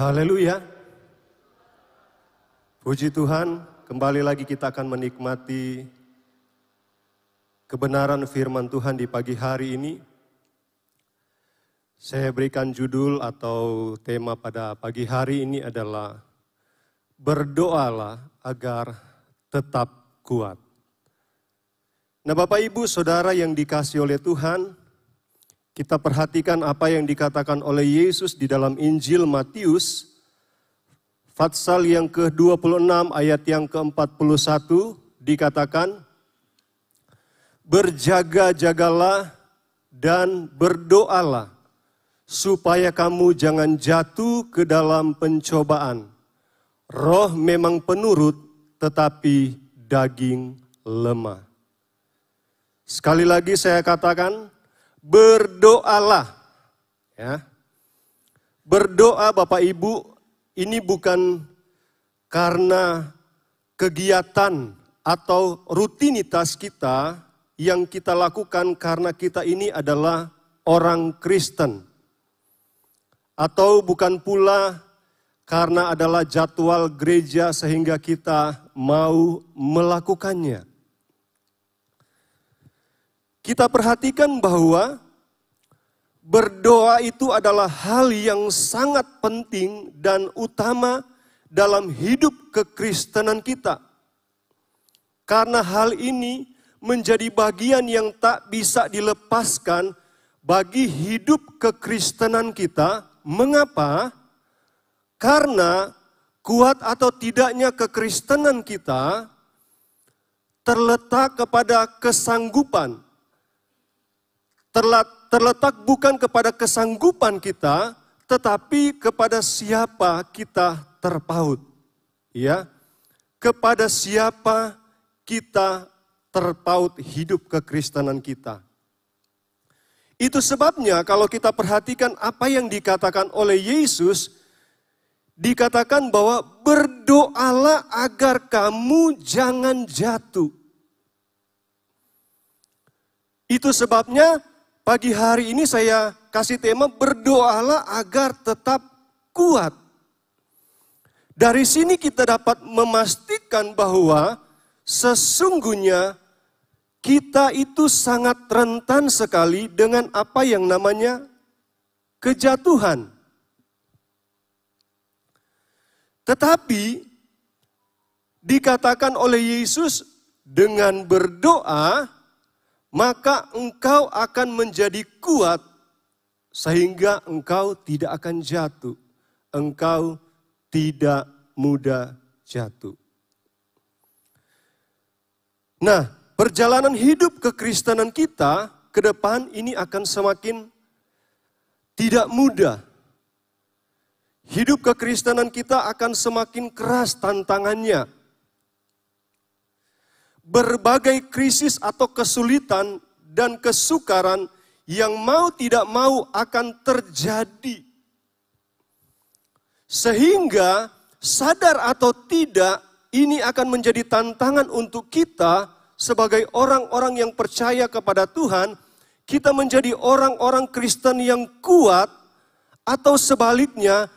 Haleluya. Puji Tuhan, kembali lagi kita akan menikmati kebenaran firman Tuhan di pagi hari ini. Saya berikan judul atau tema pada pagi hari ini adalah Berdoalah agar tetap kuat. Nah Bapak Ibu Saudara yang dikasih oleh Tuhan, kita perhatikan apa yang dikatakan oleh Yesus di dalam Injil Matius, Fatsal yang ke-26 ayat yang ke-41 dikatakan, Berjaga-jagalah dan berdoalah supaya kamu jangan jatuh ke dalam pencobaan. Roh memang penurut, tetapi daging lemah. Sekali lagi saya katakan, berdoalah. Ya. Berdoa Bapak Ibu, ini bukan karena kegiatan atau rutinitas kita yang kita lakukan karena kita ini adalah orang Kristen atau bukan pula karena adalah jadwal gereja sehingga kita mau melakukannya. Kita perhatikan bahwa berdoa itu adalah hal yang sangat penting dan utama dalam hidup kekristenan kita. Karena hal ini menjadi bagian yang tak bisa dilepaskan bagi hidup kekristenan kita Mengapa? Karena kuat atau tidaknya kekristenan kita terletak kepada kesanggupan. Terletak bukan kepada kesanggupan kita, tetapi kepada siapa kita terpaut. Ya, kepada siapa kita terpaut hidup kekristenan kita. Itu sebabnya kalau kita perhatikan apa yang dikatakan oleh Yesus, dikatakan bahwa berdoalah agar kamu jangan jatuh. Itu sebabnya pagi hari ini saya kasih tema berdoalah agar tetap kuat. Dari sini kita dapat memastikan bahwa sesungguhnya kita itu sangat rentan sekali dengan apa yang namanya kejatuhan. Tetapi dikatakan oleh Yesus dengan berdoa maka engkau akan menjadi kuat sehingga engkau tidak akan jatuh. Engkau tidak mudah jatuh. Nah, perjalanan hidup kekristenan kita ke depan ini akan semakin tidak mudah. Hidup kekristenan kita akan semakin keras tantangannya. Berbagai krisis atau kesulitan dan kesukaran yang mau tidak mau akan terjadi. Sehingga sadar atau tidak ini akan menjadi tantangan untuk kita sebagai orang-orang yang percaya kepada Tuhan, kita menjadi orang-orang Kristen yang kuat, atau sebaliknya,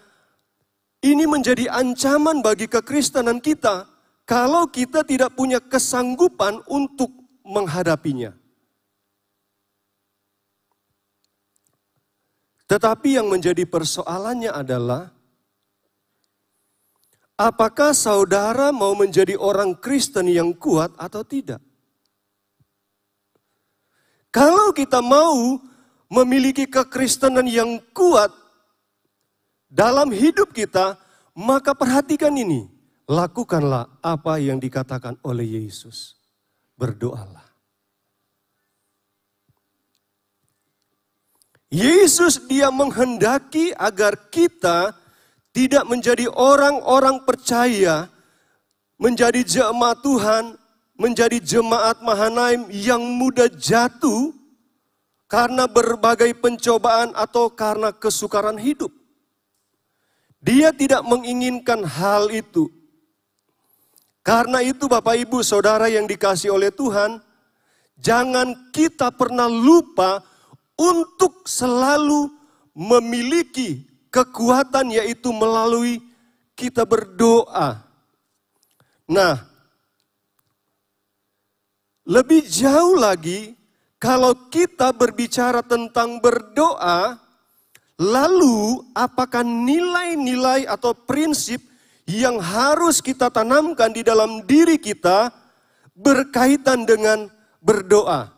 ini menjadi ancaman bagi kekristenan kita kalau kita tidak punya kesanggupan untuk menghadapinya. Tetapi yang menjadi persoalannya adalah apakah saudara mau menjadi orang Kristen yang kuat atau tidak? Kalau kita mau memiliki kekristenan yang kuat dalam hidup kita, maka perhatikan ini. Lakukanlah apa yang dikatakan oleh Yesus. Berdoalah. Yesus dia menghendaki agar kita tidak menjadi orang-orang percaya, menjadi jemaat Tuhan menjadi jemaat Mahanaim yang mudah jatuh karena berbagai pencobaan atau karena kesukaran hidup. Dia tidak menginginkan hal itu. Karena itu Bapak Ibu Saudara yang dikasih oleh Tuhan, jangan kita pernah lupa untuk selalu memiliki kekuatan yaitu melalui kita berdoa. Nah, lebih jauh lagi kalau kita berbicara tentang berdoa, lalu apakah nilai-nilai atau prinsip yang harus kita tanamkan di dalam diri kita berkaitan dengan berdoa?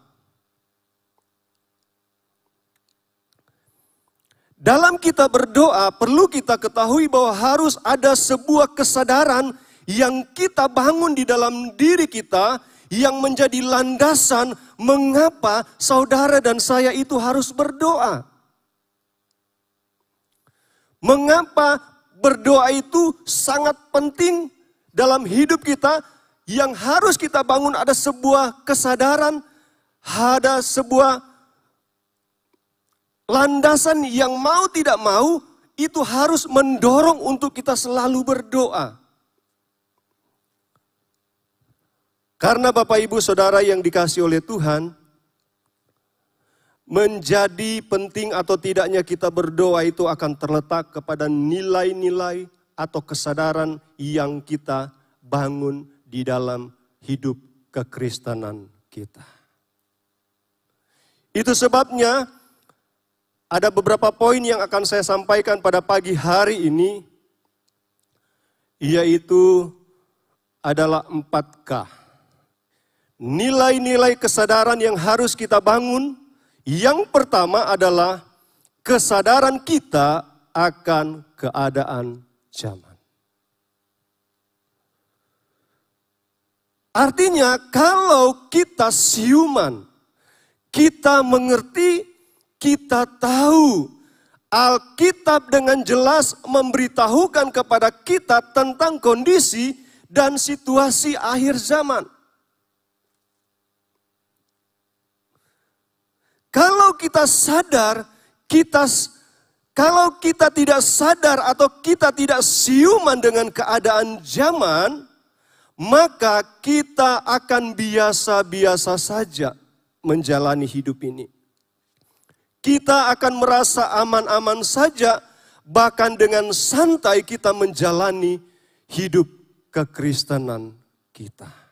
Dalam kita berdoa, perlu kita ketahui bahwa harus ada sebuah kesadaran yang kita bangun di dalam diri kita yang menjadi landasan mengapa saudara dan saya itu harus berdoa. Mengapa berdoa itu sangat penting dalam hidup kita yang harus kita bangun ada sebuah kesadaran, ada sebuah landasan yang mau tidak mau itu harus mendorong untuk kita selalu berdoa. Karena Bapak Ibu Saudara yang dikasih oleh Tuhan, menjadi penting atau tidaknya kita berdoa itu akan terletak kepada nilai-nilai atau kesadaran yang kita bangun di dalam hidup kekristenan kita. Itu sebabnya ada beberapa poin yang akan saya sampaikan pada pagi hari ini, yaitu adalah 4K. Nilai-nilai kesadaran yang harus kita bangun, yang pertama adalah kesadaran kita akan keadaan zaman. Artinya, kalau kita siuman, kita mengerti kita tahu Alkitab dengan jelas memberitahukan kepada kita tentang kondisi dan situasi akhir zaman. Kalau kita sadar, kita kalau kita tidak sadar atau kita tidak siuman dengan keadaan zaman, maka kita akan biasa-biasa saja menjalani hidup ini kita akan merasa aman-aman saja, bahkan dengan santai kita menjalani hidup kekristenan kita.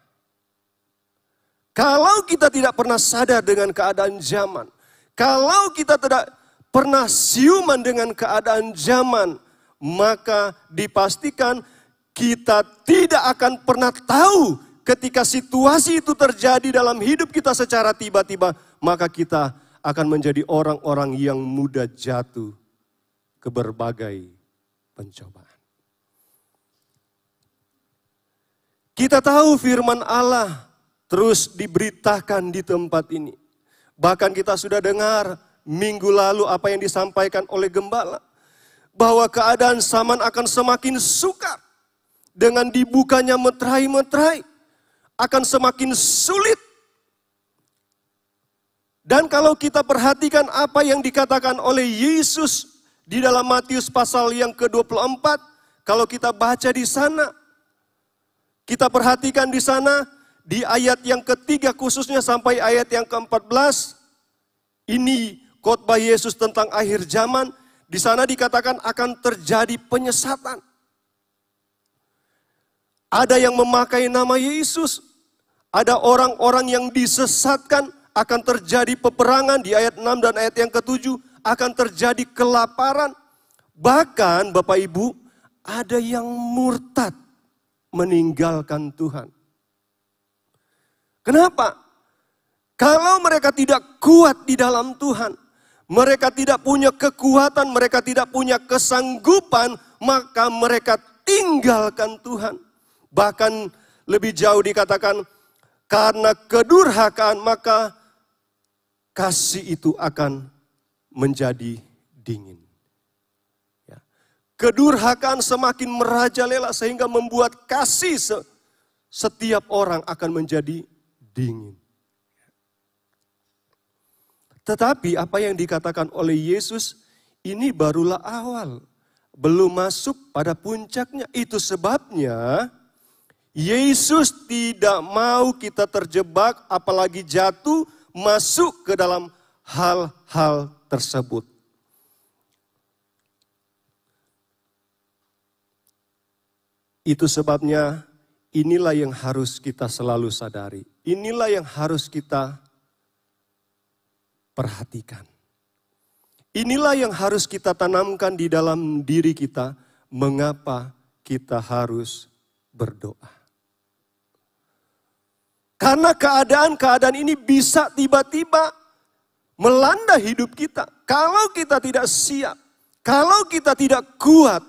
Kalau kita tidak pernah sadar dengan keadaan zaman, kalau kita tidak pernah siuman dengan keadaan zaman, maka dipastikan kita tidak akan pernah tahu ketika situasi itu terjadi dalam hidup kita secara tiba-tiba, maka kita akan menjadi orang-orang yang mudah jatuh ke berbagai pencobaan. Kita tahu firman Allah terus diberitakan di tempat ini. Bahkan kita sudah dengar minggu lalu apa yang disampaikan oleh gembala. Bahwa keadaan zaman akan semakin sukar. Dengan dibukanya meterai-meterai. Akan semakin sulit dan kalau kita perhatikan apa yang dikatakan oleh Yesus di dalam Matius pasal yang ke-24, kalau kita baca di sana, kita perhatikan di sana, di ayat yang ketiga khususnya sampai ayat yang ke-14, ini khotbah Yesus tentang akhir zaman, di sana dikatakan akan terjadi penyesatan. Ada yang memakai nama Yesus, ada orang-orang yang disesatkan, akan terjadi peperangan di ayat 6 dan ayat yang ke-7 akan terjadi kelaparan. Bahkan Bapak Ibu ada yang murtad meninggalkan Tuhan. Kenapa? Kalau mereka tidak kuat di dalam Tuhan, mereka tidak punya kekuatan, mereka tidak punya kesanggupan, maka mereka tinggalkan Tuhan. Bahkan lebih jauh dikatakan, karena kedurhakaan maka kasih itu akan menjadi dingin. Ya. Kedurhakaan semakin merajalela sehingga membuat kasih setiap orang akan menjadi dingin. Tetapi apa yang dikatakan oleh Yesus ini barulah awal. Belum masuk pada puncaknya. Itu sebabnya Yesus tidak mau kita terjebak apalagi jatuh masuk ke dalam hal-hal tersebut. Itu sebabnya inilah yang harus kita selalu sadari. Inilah yang harus kita perhatikan. Inilah yang harus kita tanamkan di dalam diri kita, mengapa kita harus berdoa. Karena keadaan-keadaan ini bisa tiba-tiba melanda hidup kita. Kalau kita tidak siap, kalau kita tidak kuat,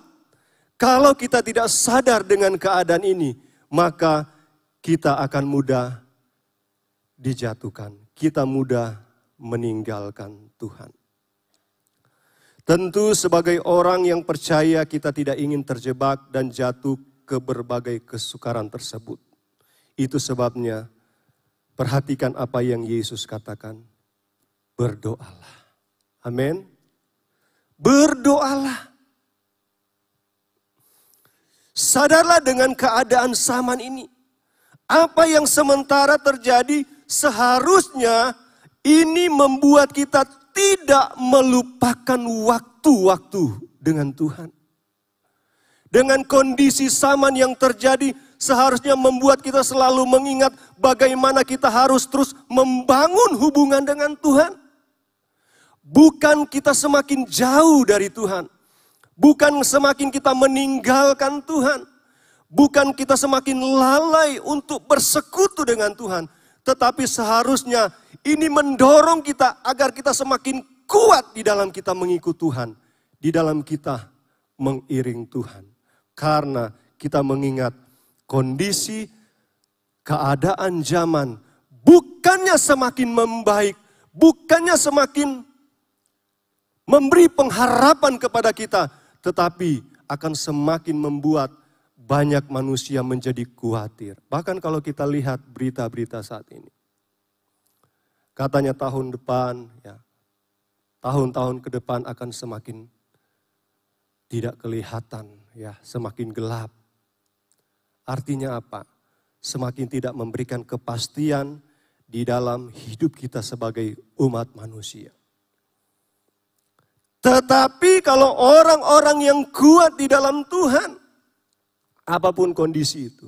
kalau kita tidak sadar dengan keadaan ini, maka kita akan mudah dijatuhkan. Kita mudah meninggalkan Tuhan. Tentu sebagai orang yang percaya kita tidak ingin terjebak dan jatuh ke berbagai kesukaran tersebut. Itu sebabnya perhatikan apa yang Yesus katakan. Berdoalah. Amin. Berdoalah. Sadarlah dengan keadaan zaman ini. Apa yang sementara terjadi seharusnya ini membuat kita tidak melupakan waktu-waktu dengan Tuhan. Dengan kondisi zaman yang terjadi seharusnya membuat kita selalu mengingat bagaimana kita harus terus membangun hubungan dengan Tuhan. Bukan kita semakin jauh dari Tuhan. Bukan semakin kita meninggalkan Tuhan. Bukan kita semakin lalai untuk bersekutu dengan Tuhan. Tetapi seharusnya ini mendorong kita agar kita semakin kuat di dalam kita mengikut Tuhan. Di dalam kita mengiring Tuhan. Karena kita mengingat kondisi keadaan zaman bukannya semakin membaik, bukannya semakin memberi pengharapan kepada kita, tetapi akan semakin membuat banyak manusia menjadi khawatir. Bahkan kalau kita lihat berita-berita saat ini. Katanya tahun depan, ya, tahun-tahun ke depan akan semakin tidak kelihatan, ya, semakin gelap. Artinya apa? Semakin tidak memberikan kepastian di dalam hidup kita sebagai umat manusia. Tetapi kalau orang-orang yang kuat di dalam Tuhan, Apa pun kondisi itu,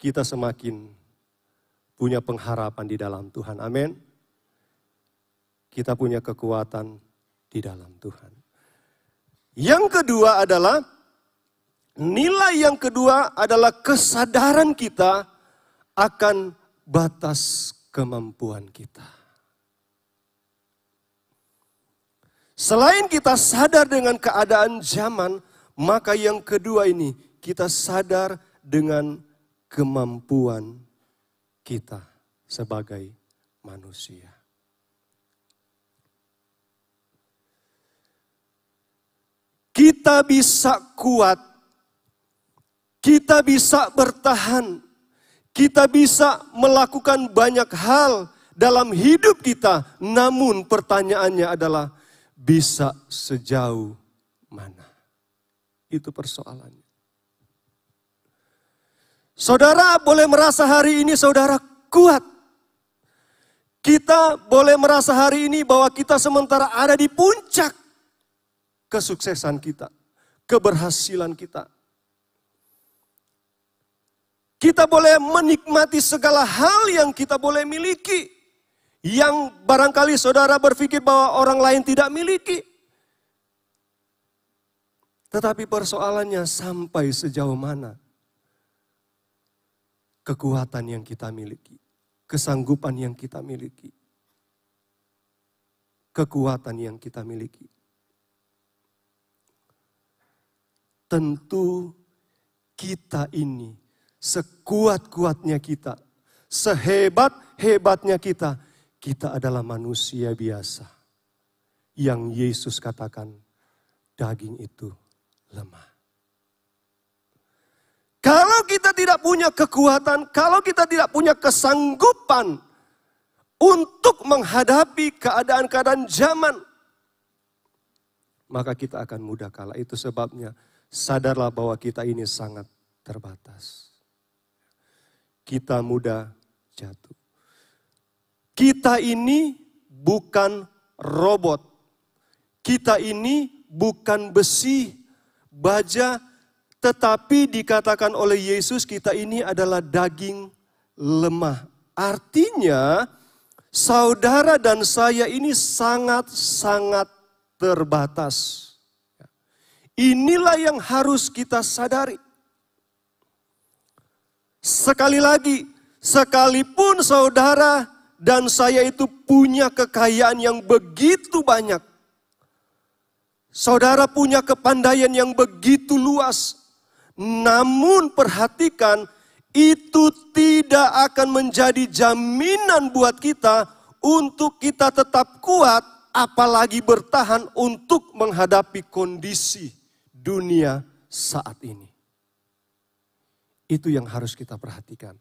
kita semakin punya pengharapan di dalam Tuhan. Amin. Kita punya kekuatan di dalam Tuhan. Yang kedua adalah nilai yang kedua adalah kesadaran kita akan batas kemampuan kita. Selain kita sadar dengan keadaan zaman, maka yang kedua ini kita sadar dengan kemampuan kita sebagai manusia. Kita bisa kuat, kita bisa bertahan, kita bisa melakukan banyak hal dalam hidup kita. Namun pertanyaannya adalah bisa sejauh mana? Itu persoalannya. Saudara boleh merasa hari ini saudara kuat. Kita boleh merasa hari ini bahwa kita sementara ada di puncak kesuksesan kita, keberhasilan kita. Kita boleh menikmati segala hal yang kita boleh miliki. Yang barangkali saudara berpikir bahwa orang lain tidak miliki. Tetapi persoalannya sampai sejauh mana kekuatan yang kita miliki, kesanggupan yang kita miliki, kekuatan yang kita miliki. Tentu kita ini sekuat-kuatnya kita, sehebat-hebatnya kita, kita adalah manusia biasa. Yang Yesus katakan, daging itu lemah. Kalau kita tidak punya kekuatan, kalau kita tidak punya kesanggupan untuk menghadapi keadaan-keadaan zaman, maka kita akan mudah kalah. Itu sebabnya sadarlah bahwa kita ini sangat terbatas. Kita mudah jatuh. Kita ini bukan robot. Kita ini bukan besi baja, Tetapi dikatakan oleh Yesus kita ini adalah daging lemah. Artinya saudara dan saya ini sangat-sangat terbatas. Inilah yang harus kita sadari. Sekali lagi, sekalipun saudara dan saya itu punya kekayaan yang begitu banyak. Saudara punya kepandaian yang begitu luas. Namun perhatikan, itu tidak akan menjadi jaminan buat kita untuk kita tetap kuat, apalagi bertahan untuk menghadapi kondisi dunia saat ini. Itu yang harus kita perhatikan.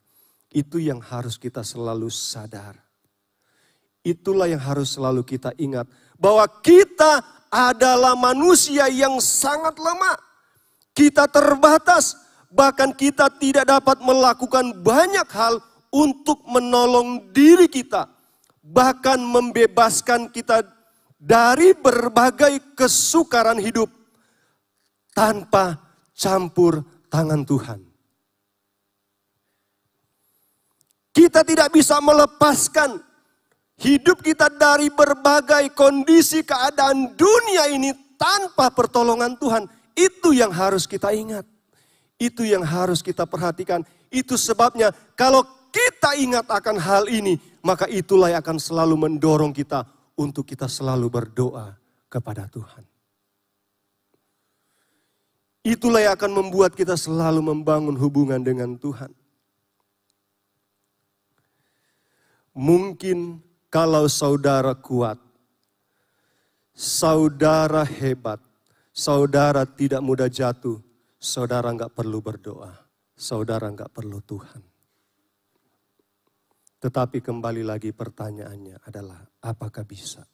Itu yang harus kita selalu sadar. Itulah yang harus selalu kita ingat. Bahwa kita adalah manusia yang sangat lemah. Kita terbatas, bahkan kita tidak dapat melakukan banyak hal untuk menolong diri kita, bahkan membebaskan kita dari berbagai kesukaran hidup tanpa campur tangan Tuhan. Kita tidak bisa melepaskan hidup kita dari berbagai kondisi keadaan dunia ini tanpa pertolongan Tuhan. Itu yang harus kita ingat. Itu yang harus kita perhatikan. Itu sebabnya kalau kita ingat akan hal ini, maka itulah yang akan selalu mendorong kita untuk kita selalu berdoa kepada Tuhan. Itulah yang akan membuat kita selalu membangun hubungan dengan Tuhan. Mungkin kalau saudara kuat, saudara hebat, saudara tidak mudah jatuh, saudara nggak perlu berdoa, saudara nggak perlu Tuhan. Tetapi kembali lagi pertanyaannya adalah apakah bisa?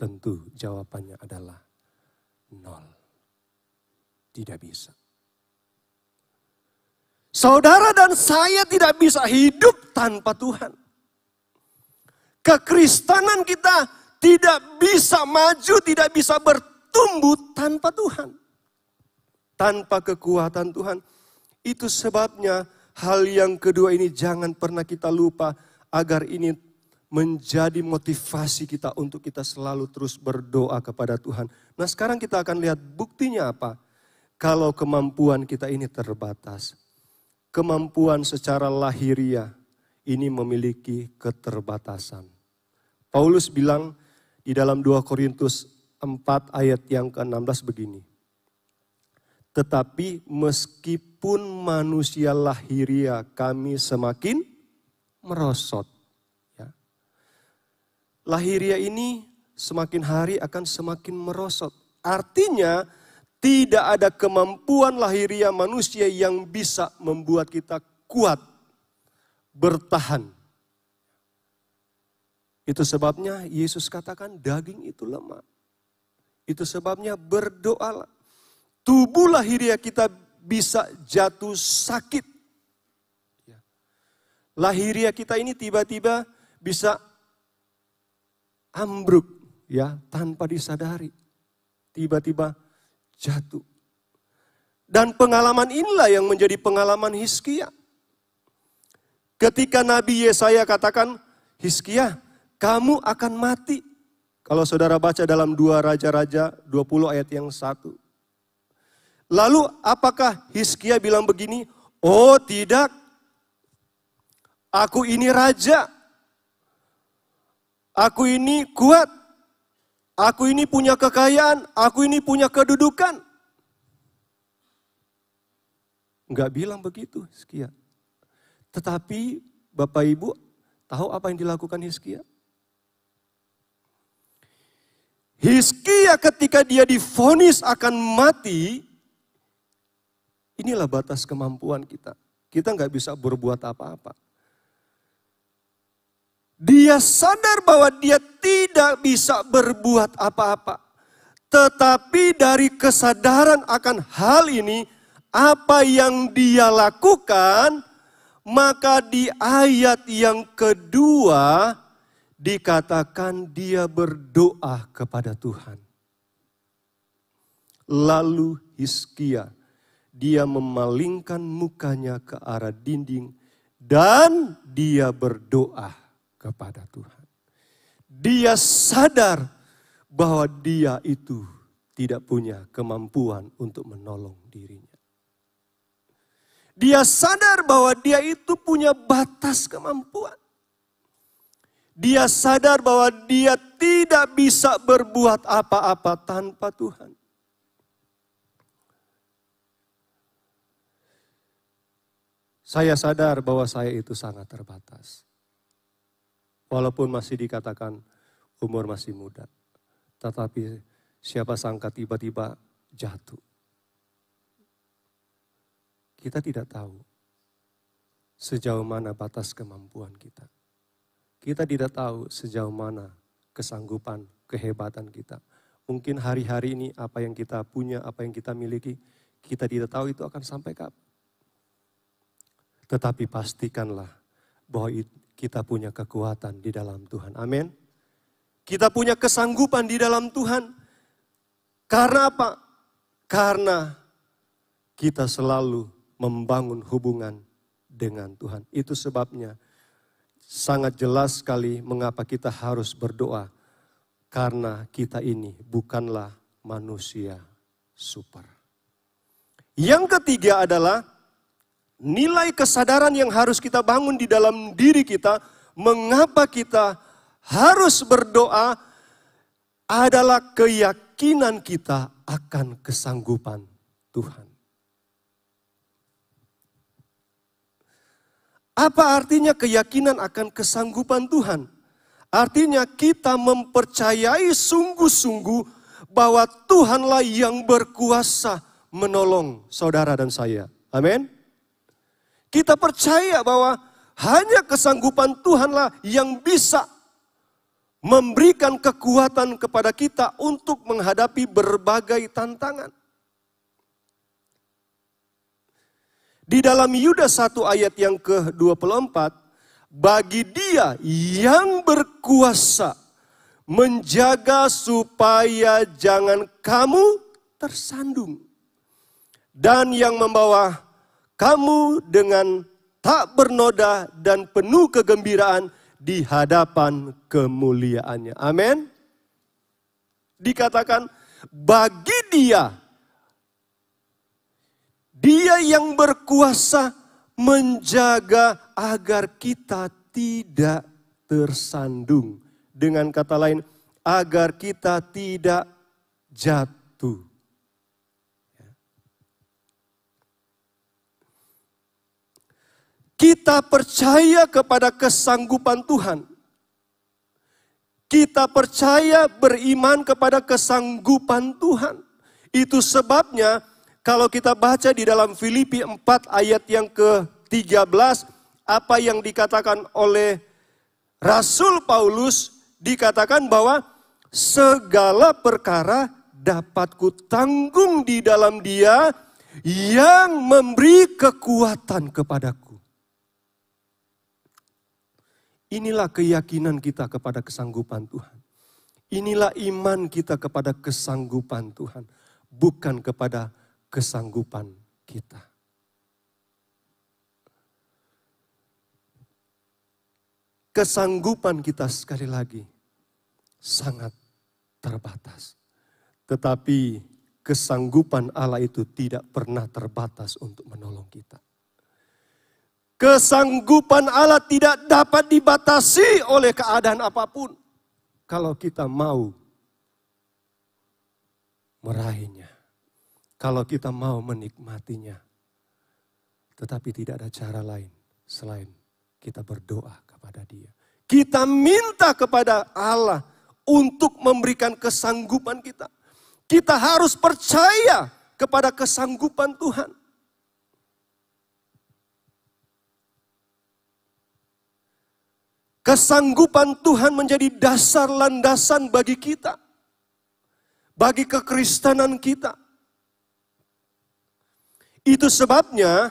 Tentu jawabannya adalah nol. Tidak bisa. Saudara dan saya tidak bisa hidup tanpa Tuhan. Kekristenan kita tidak bisa maju, tidak bisa bertahan tumbuh tanpa Tuhan. Tanpa kekuatan Tuhan. Itu sebabnya hal yang kedua ini jangan pernah kita lupa agar ini menjadi motivasi kita untuk kita selalu terus berdoa kepada Tuhan. Nah sekarang kita akan lihat buktinya apa. Kalau kemampuan kita ini terbatas. Kemampuan secara lahiriah ini memiliki keterbatasan. Paulus bilang di dalam 2 Korintus 4 ayat yang ke-16 begini. Tetapi meskipun manusia lahiria kami semakin merosot. Ya. Lahiria ini semakin hari akan semakin merosot. Artinya tidak ada kemampuan lahiria manusia yang bisa membuat kita kuat, bertahan. Itu sebabnya Yesus katakan daging itu lemah. Itu sebabnya berdoalah. Tubuh lahiriah kita bisa jatuh sakit. Ya. Lahiriah kita ini tiba-tiba bisa ambruk ya tanpa disadari. Tiba-tiba jatuh. Dan pengalaman inilah yang menjadi pengalaman Hiskia. Ketika Nabi Yesaya katakan, Hiskia, kamu akan mati. Kalau saudara baca dalam dua Raja-Raja 20 ayat yang satu. Lalu apakah Hiskia bilang begini? Oh tidak, aku ini raja. Aku ini kuat. Aku ini punya kekayaan. Aku ini punya kedudukan. Enggak bilang begitu Hiskia. Tetapi Bapak Ibu tahu apa yang dilakukan Hiskia? Hiskia ketika dia difonis akan mati, inilah batas kemampuan kita. Kita nggak bisa berbuat apa-apa. Dia sadar bahwa dia tidak bisa berbuat apa-apa. Tetapi dari kesadaran akan hal ini, apa yang dia lakukan, maka di ayat yang kedua, dikatakan dia berdoa kepada Tuhan. Lalu Hiskia, dia memalingkan mukanya ke arah dinding dan dia berdoa kepada Tuhan. Dia sadar bahwa dia itu tidak punya kemampuan untuk menolong dirinya. Dia sadar bahwa dia itu punya batas kemampuan. Dia sadar bahwa dia tidak bisa berbuat apa-apa tanpa Tuhan. Saya sadar bahwa saya itu sangat terbatas. Walaupun masih dikatakan umur masih muda. Tetapi siapa sangka tiba-tiba jatuh. Kita tidak tahu sejauh mana batas kemampuan kita. Kita tidak tahu sejauh mana kesanggupan, kehebatan kita. Mungkin hari-hari ini apa yang kita punya, apa yang kita miliki, kita tidak tahu itu akan sampai kapan. Tetapi pastikanlah bahwa kita punya kekuatan di dalam Tuhan. Amin. Kita punya kesanggupan di dalam Tuhan. Karena apa? Karena kita selalu membangun hubungan dengan Tuhan. Itu sebabnya sangat jelas sekali mengapa kita harus berdoa. Karena kita ini bukanlah manusia super. Yang ketiga adalah nilai kesadaran yang harus kita bangun di dalam diri kita, mengapa kita harus berdoa adalah keyakinan kita akan kesanggupan Tuhan. Apa artinya keyakinan akan kesanggupan Tuhan? Artinya kita mempercayai sungguh-sungguh bahwa Tuhanlah yang berkuasa menolong saudara dan saya. Amin. Kita percaya bahwa hanya kesanggupan Tuhanlah yang bisa memberikan kekuatan kepada kita untuk menghadapi berbagai tantangan. Di dalam Yudas 1 ayat yang ke-24, bagi dia yang berkuasa menjaga supaya jangan kamu tersandung. Dan yang membawa kamu dengan tak bernoda dan penuh kegembiraan di hadapan kemuliaannya. Amin. Dikatakan bagi dia dia yang berkuasa menjaga agar kita tidak tersandung. Dengan kata lain, agar kita tidak jatuh. Kita percaya kepada kesanggupan Tuhan. Kita percaya beriman kepada kesanggupan Tuhan. Itu sebabnya kalau kita baca di dalam Filipi 4 ayat yang ke-13, apa yang dikatakan oleh Rasul Paulus, dikatakan bahwa segala perkara dapat kutanggung di dalam dia yang memberi kekuatan kepadaku. Inilah keyakinan kita kepada kesanggupan Tuhan. Inilah iman kita kepada kesanggupan Tuhan, bukan kepada kesanggupan kita. Kesanggupan kita sekali lagi sangat terbatas. Tetapi kesanggupan Allah itu tidak pernah terbatas untuk menolong kita. Kesanggupan Allah tidak dapat dibatasi oleh keadaan apa pun. Kalau kita mau meraihnya. Kalau kita mau menikmatinya. Tetapi tidak ada cara lain selain kita berdoa kepada dia. Kita minta kepada Allah untuk memberikan kesanggupan kita. Kita harus percaya kepada kesanggupan Tuhan. Kesanggupan Tuhan menjadi dasar landasan bagi kita. Bagi kekristenan kita. Itu sebabnya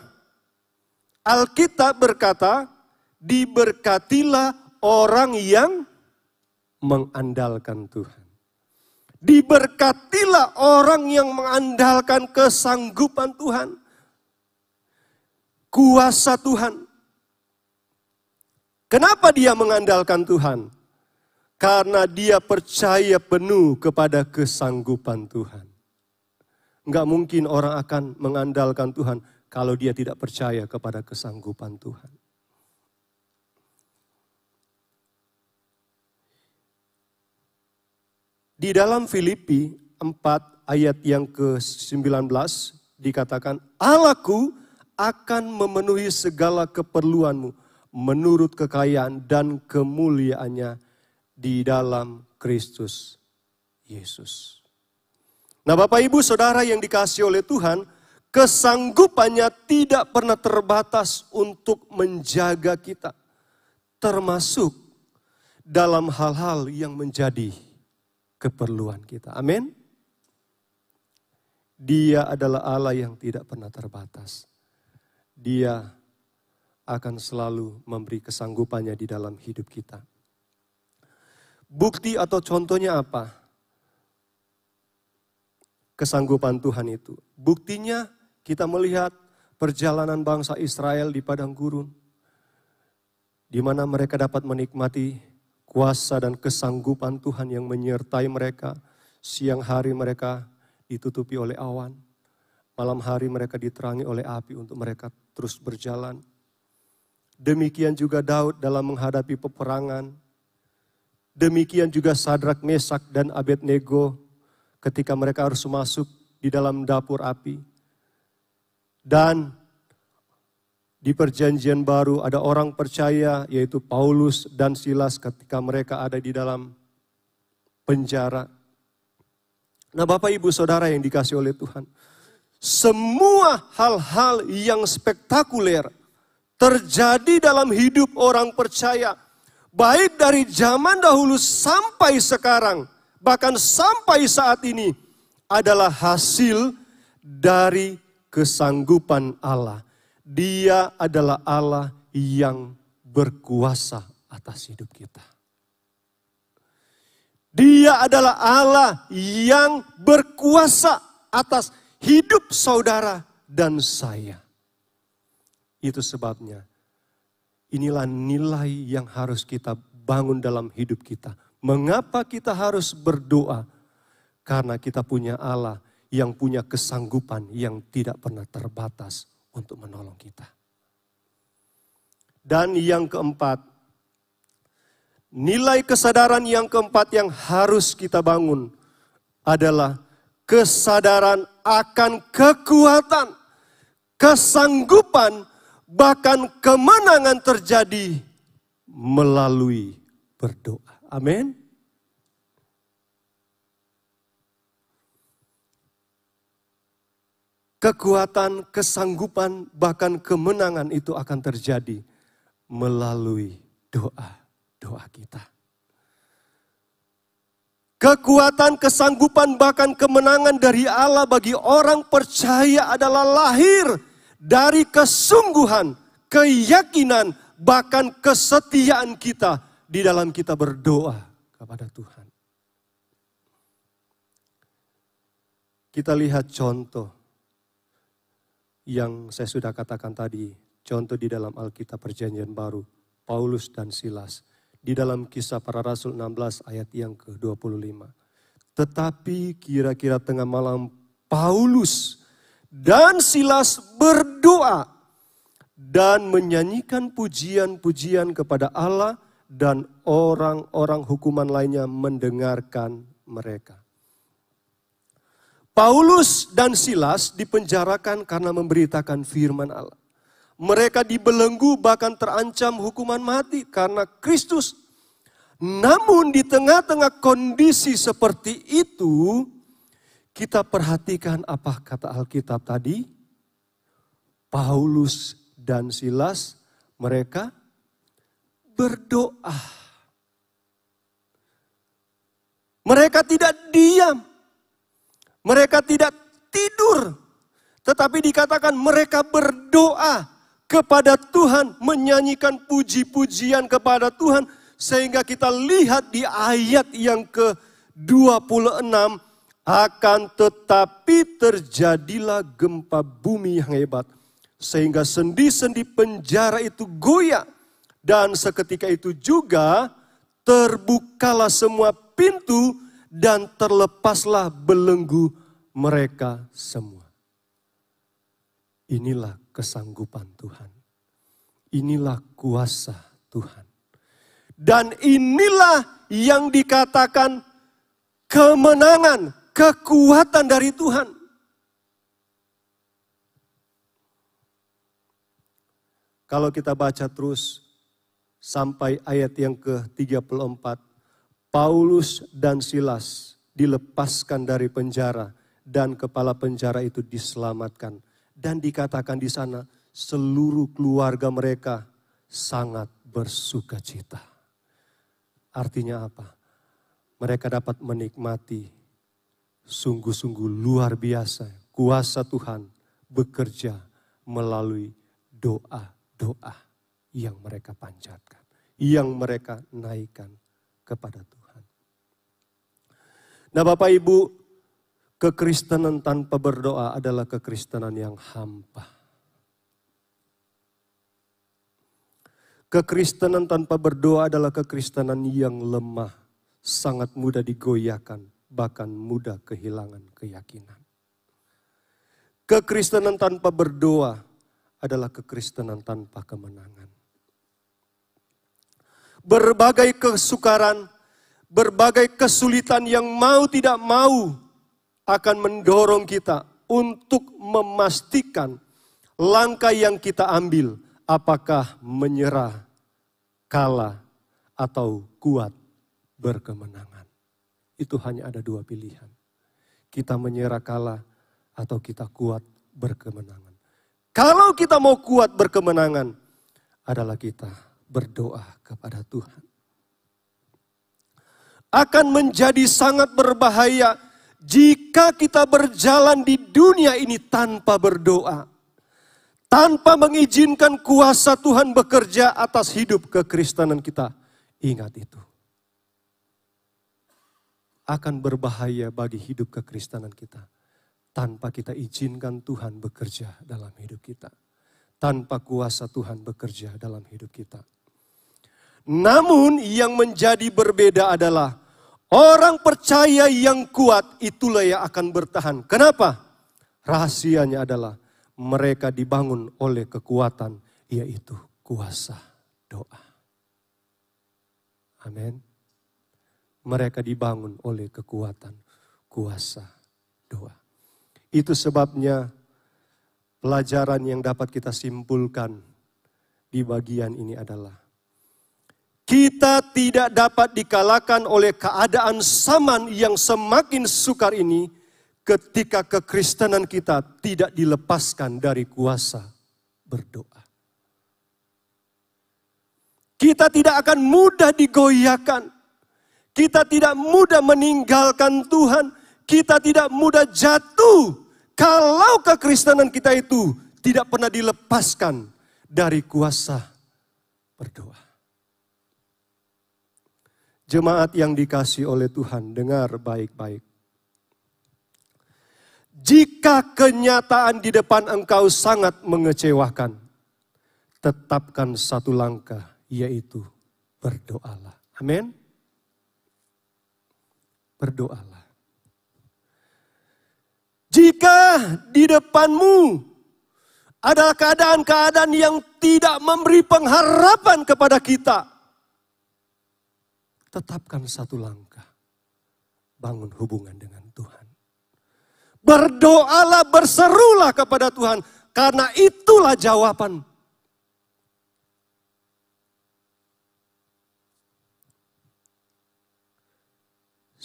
Alkitab berkata, diberkatilah orang yang mengandalkan Tuhan. Diberkatilah orang yang mengandalkan kesanggupan Tuhan. Kuasa Tuhan. Kenapa dia mengandalkan Tuhan? Karena dia percaya penuh kepada kesanggupan Tuhan. Enggak mungkin orang akan mengandalkan Tuhan kalau dia tidak percaya kepada kesanggupan Tuhan. Di dalam Filipi 4 ayat yang ke-19 dikatakan, Allahku akan memenuhi segala keperluanmu menurut kekayaan dan kemuliaannya di dalam Kristus Yesus. Nah Bapak Ibu Saudara yang dikasih oleh Tuhan, kesanggupannya tidak pernah terbatas untuk menjaga kita. Termasuk dalam hal-hal yang menjadi keperluan kita. Amin. Dia adalah Allah yang tidak pernah terbatas. Dia akan selalu memberi kesanggupannya di dalam hidup kita. Bukti atau contohnya apa? Kesanggupan Tuhan itu. Buktinya kita melihat perjalanan bangsa Israel di padang gurun. Di mana mereka dapat menikmati kuasa dan kesanggupan Tuhan yang menyertai mereka. Siang hari mereka ditutupi oleh awan. Malam hari mereka diterangi oleh api untuk mereka terus berjalan. Demikian juga Daud dalam menghadapi peperangan. Demikian juga Sadrak, Mesak, dan Abednego ketika mereka harus masuk di dalam dapur api. Dan di perjanjian baru ada orang percaya yaitu Paulus dan Silas ketika mereka ada di dalam penjara. Nah Bapak Ibu Saudara yang dikasih oleh Tuhan. Semua hal-hal yang spektakuler terjadi dalam hidup orang percaya. Baik dari zaman dahulu sampai sekarang. Bahkan sampai saat ini adalah hasil dari kesanggupan Allah dia adalah Allah yang berkuasa atas hidup kita. Dia adalah Allah yang berkuasa atas hidup saudara dan saya. Itu sebabnya inilah nilai yang harus kita bangun dalam hidup kita. Mengapa kita harus berdoa? Karena kita punya Allah yang punya kesanggupan yang tidak pernah terbatas untuk menolong kita. Dan yang keempat, nilai kesadaran yang keempat yang harus kita bangun adalah kesadaran akan kekuatan, kesanggupan, bahkan kemenangan terjadi melalui berdoa. Amin. kekuatan, kesanggupan, bahkan kemenangan itu akan terjadi melalui doa-doa kita. Kekuatan, kesanggupan, bahkan kemenangan dari Allah bagi orang percaya adalah lahir dari kesungguhan, keyakinan, bahkan kesetiaan kita di dalam kita berdoa kepada Tuhan. Kita lihat contoh yang saya sudah katakan tadi, contoh di dalam Alkitab Perjanjian Baru, Paulus dan Silas. Di dalam kisah para rasul 16 ayat yang ke-25. Tetapi kira-kira tengah malam Paulus dan Silas berdoa dan menyanyikan pujian-pujian kepada Allah dan orang-orang hukuman lainnya mendengarkan mereka. Paulus dan Silas dipenjarakan karena memberitakan firman Allah. Mereka dibelenggu bahkan terancam hukuman mati karena Kristus. Namun di tengah-tengah kondisi seperti itu, kita perhatikan apa kata Alkitab tadi. Paulus dan Silas mereka berdoa. Mereka tidak diam. Mereka tidak tidur, tetapi dikatakan mereka berdoa kepada Tuhan, menyanyikan puji-pujian kepada Tuhan, sehingga kita lihat di ayat yang ke 26 akan tetapi terjadilah gempa bumi yang hebat sehingga sendi-sendi penjara itu goyah dan seketika itu juga terbukalah semua pintu dan terlepaslah belenggu mereka semua. Inilah kesanggupan Tuhan. Inilah kuasa Tuhan. Dan inilah yang dikatakan kemenangan, kekuatan dari Tuhan. Kalau kita baca terus sampai ayat yang ke-34, Paulus dan Silas dilepaskan dari penjara dan kepala penjara itu diselamatkan. Dan dikatakan di sana seluruh keluarga mereka sangat bersuka cita. Artinya apa? Mereka dapat menikmati sungguh-sungguh luar biasa kuasa Tuhan bekerja melalui doa-doa yang mereka panjatkan, yang mereka naikkan kepada Tuhan. Nah, Bapak Ibu, kekristenan tanpa berdoa adalah kekristenan yang hampa. Kekristenan tanpa berdoa adalah kekristenan yang lemah, sangat mudah digoyahkan, bahkan mudah kehilangan keyakinan. Kekristenan tanpa berdoa adalah kekristenan tanpa kemenangan. Berbagai kesukaran, berbagai kesulitan yang mau tidak mau akan mendorong kita untuk memastikan langkah yang kita ambil apakah menyerah kalah atau kuat berkemenangan. Itu hanya ada dua pilihan. Kita menyerah kalah atau kita kuat berkemenangan. Kalau kita mau kuat berkemenangan adalah kita berdoa kepada Tuhan. Akan menjadi sangat berbahaya jika kita berjalan di dunia ini tanpa berdoa tanpa mengizinkan kuasa Tuhan bekerja atas hidup kekristenan kita. Ingat itu. Akan berbahaya bagi hidup kekristenan kita. Tanpa kita izinkan Tuhan bekerja dalam hidup kita. Tanpa kuasa Tuhan bekerja dalam hidup kita. Namun yang menjadi berbeda adalah orang percaya yang kuat itulah yang akan bertahan. Kenapa? Rahasianya adalah mereka dibangun oleh kekuatan, yaitu kuasa doa. Amin. Mereka dibangun oleh kekuatan, kuasa doa. Itu sebabnya pelajaran yang dapat kita simpulkan di bagian ini adalah kita tidak dapat dikalahkan oleh keadaan zaman yang semakin sukar ini ketika kekristenan kita tidak dilepaskan dari kuasa berdoa. Kita tidak akan mudah digoyahkan. Kita tidak mudah meninggalkan Tuhan. Kita tidak mudah jatuh kalau kekristenan kita itu tidak pernah dilepaskan dari kuasa berdoa. Jemaat yang dikasih oleh Tuhan, dengar baik-baik. Jika kenyataan di depan engkau sangat mengecewakan, tetapkan satu langkah, yaitu berdoalah. Amin. Berdoalah. Jika di depanmu ada keadaan-keadaan yang tidak memberi pengharapan kepada kita, tetapkan satu langkah. Bangun hubungan dengan Tuhan. Berdoalah, berserulah kepada Tuhan. Karena itulah jawaban.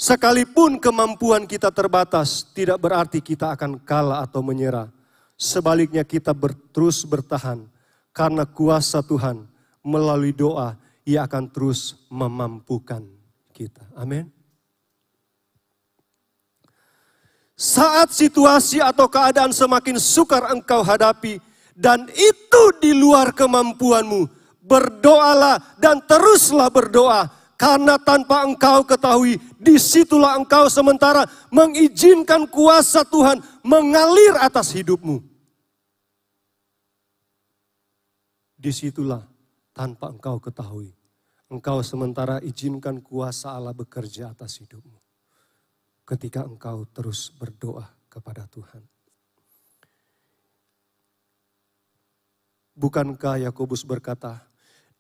Sekalipun kemampuan kita terbatas, tidak berarti kita akan kalah atau menyerah. Sebaliknya kita ber, terus bertahan. Karena kuasa Tuhan melalui doa, ia akan terus memampukan kita. Amin. Saat situasi atau keadaan semakin sukar engkau hadapi dan itu di luar kemampuanmu, berdoalah dan teruslah berdoa Karena tanpa engkau ketahui, di situlah engkau sementara mengizinkan kuasa Tuhan mengalir atas hidupmu. Di situlah tanpa engkau ketahui, engkau sementara izinkan kuasa Allah bekerja atas hidupmu. Ketika engkau terus berdoa kepada Tuhan. Bukankah Yakobus berkata,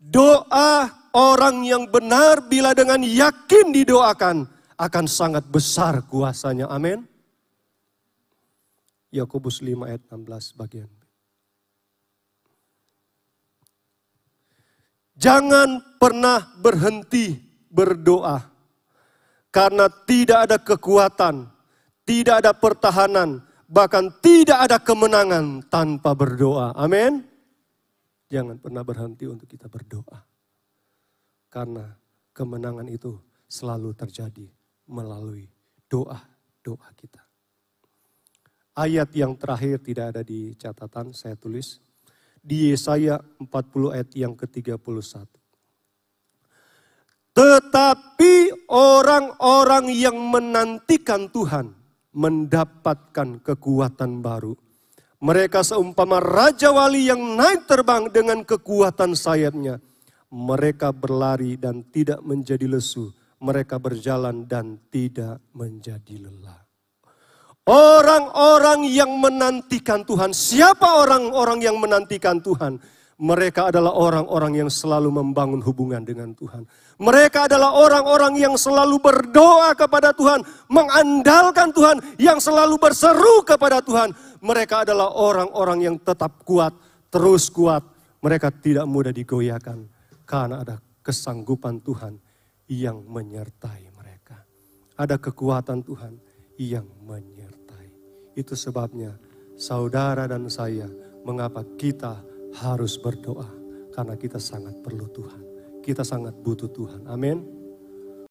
Doa orang yang benar bila dengan yakin didoakan akan sangat besar kuasanya. Amin. Yakobus 5 ayat 16 bagian. Jangan pernah berhenti berdoa. Karena tidak ada kekuatan, tidak ada pertahanan, bahkan tidak ada kemenangan tanpa berdoa. Amin. Jangan pernah berhenti untuk kita berdoa. Karena kemenangan itu selalu terjadi melalui doa-doa kita. Ayat yang terakhir tidak ada di catatan, saya tulis. Di Yesaya 40 ayat yang ke-31. Tetapi orang-orang yang menantikan Tuhan mendapatkan kekuatan baru mereka seumpama raja wali yang naik terbang dengan kekuatan sayapnya. Mereka berlari dan tidak menjadi lesu. Mereka berjalan dan tidak menjadi lelah. Orang-orang yang menantikan Tuhan. Siapa orang-orang yang menantikan Tuhan? Mereka adalah orang-orang yang selalu membangun hubungan dengan Tuhan. Mereka adalah orang-orang yang selalu berdoa kepada Tuhan, mengandalkan Tuhan, yang selalu berseru kepada Tuhan. Mereka adalah orang-orang yang tetap kuat, terus kuat. Mereka tidak mudah digoyahkan karena ada kesanggupan Tuhan yang menyertai mereka. Ada kekuatan Tuhan yang menyertai. Itu sebabnya saudara dan saya mengapa kita harus berdoa. Karena kita sangat perlu Tuhan. Kita sangat butuh Tuhan. Amin.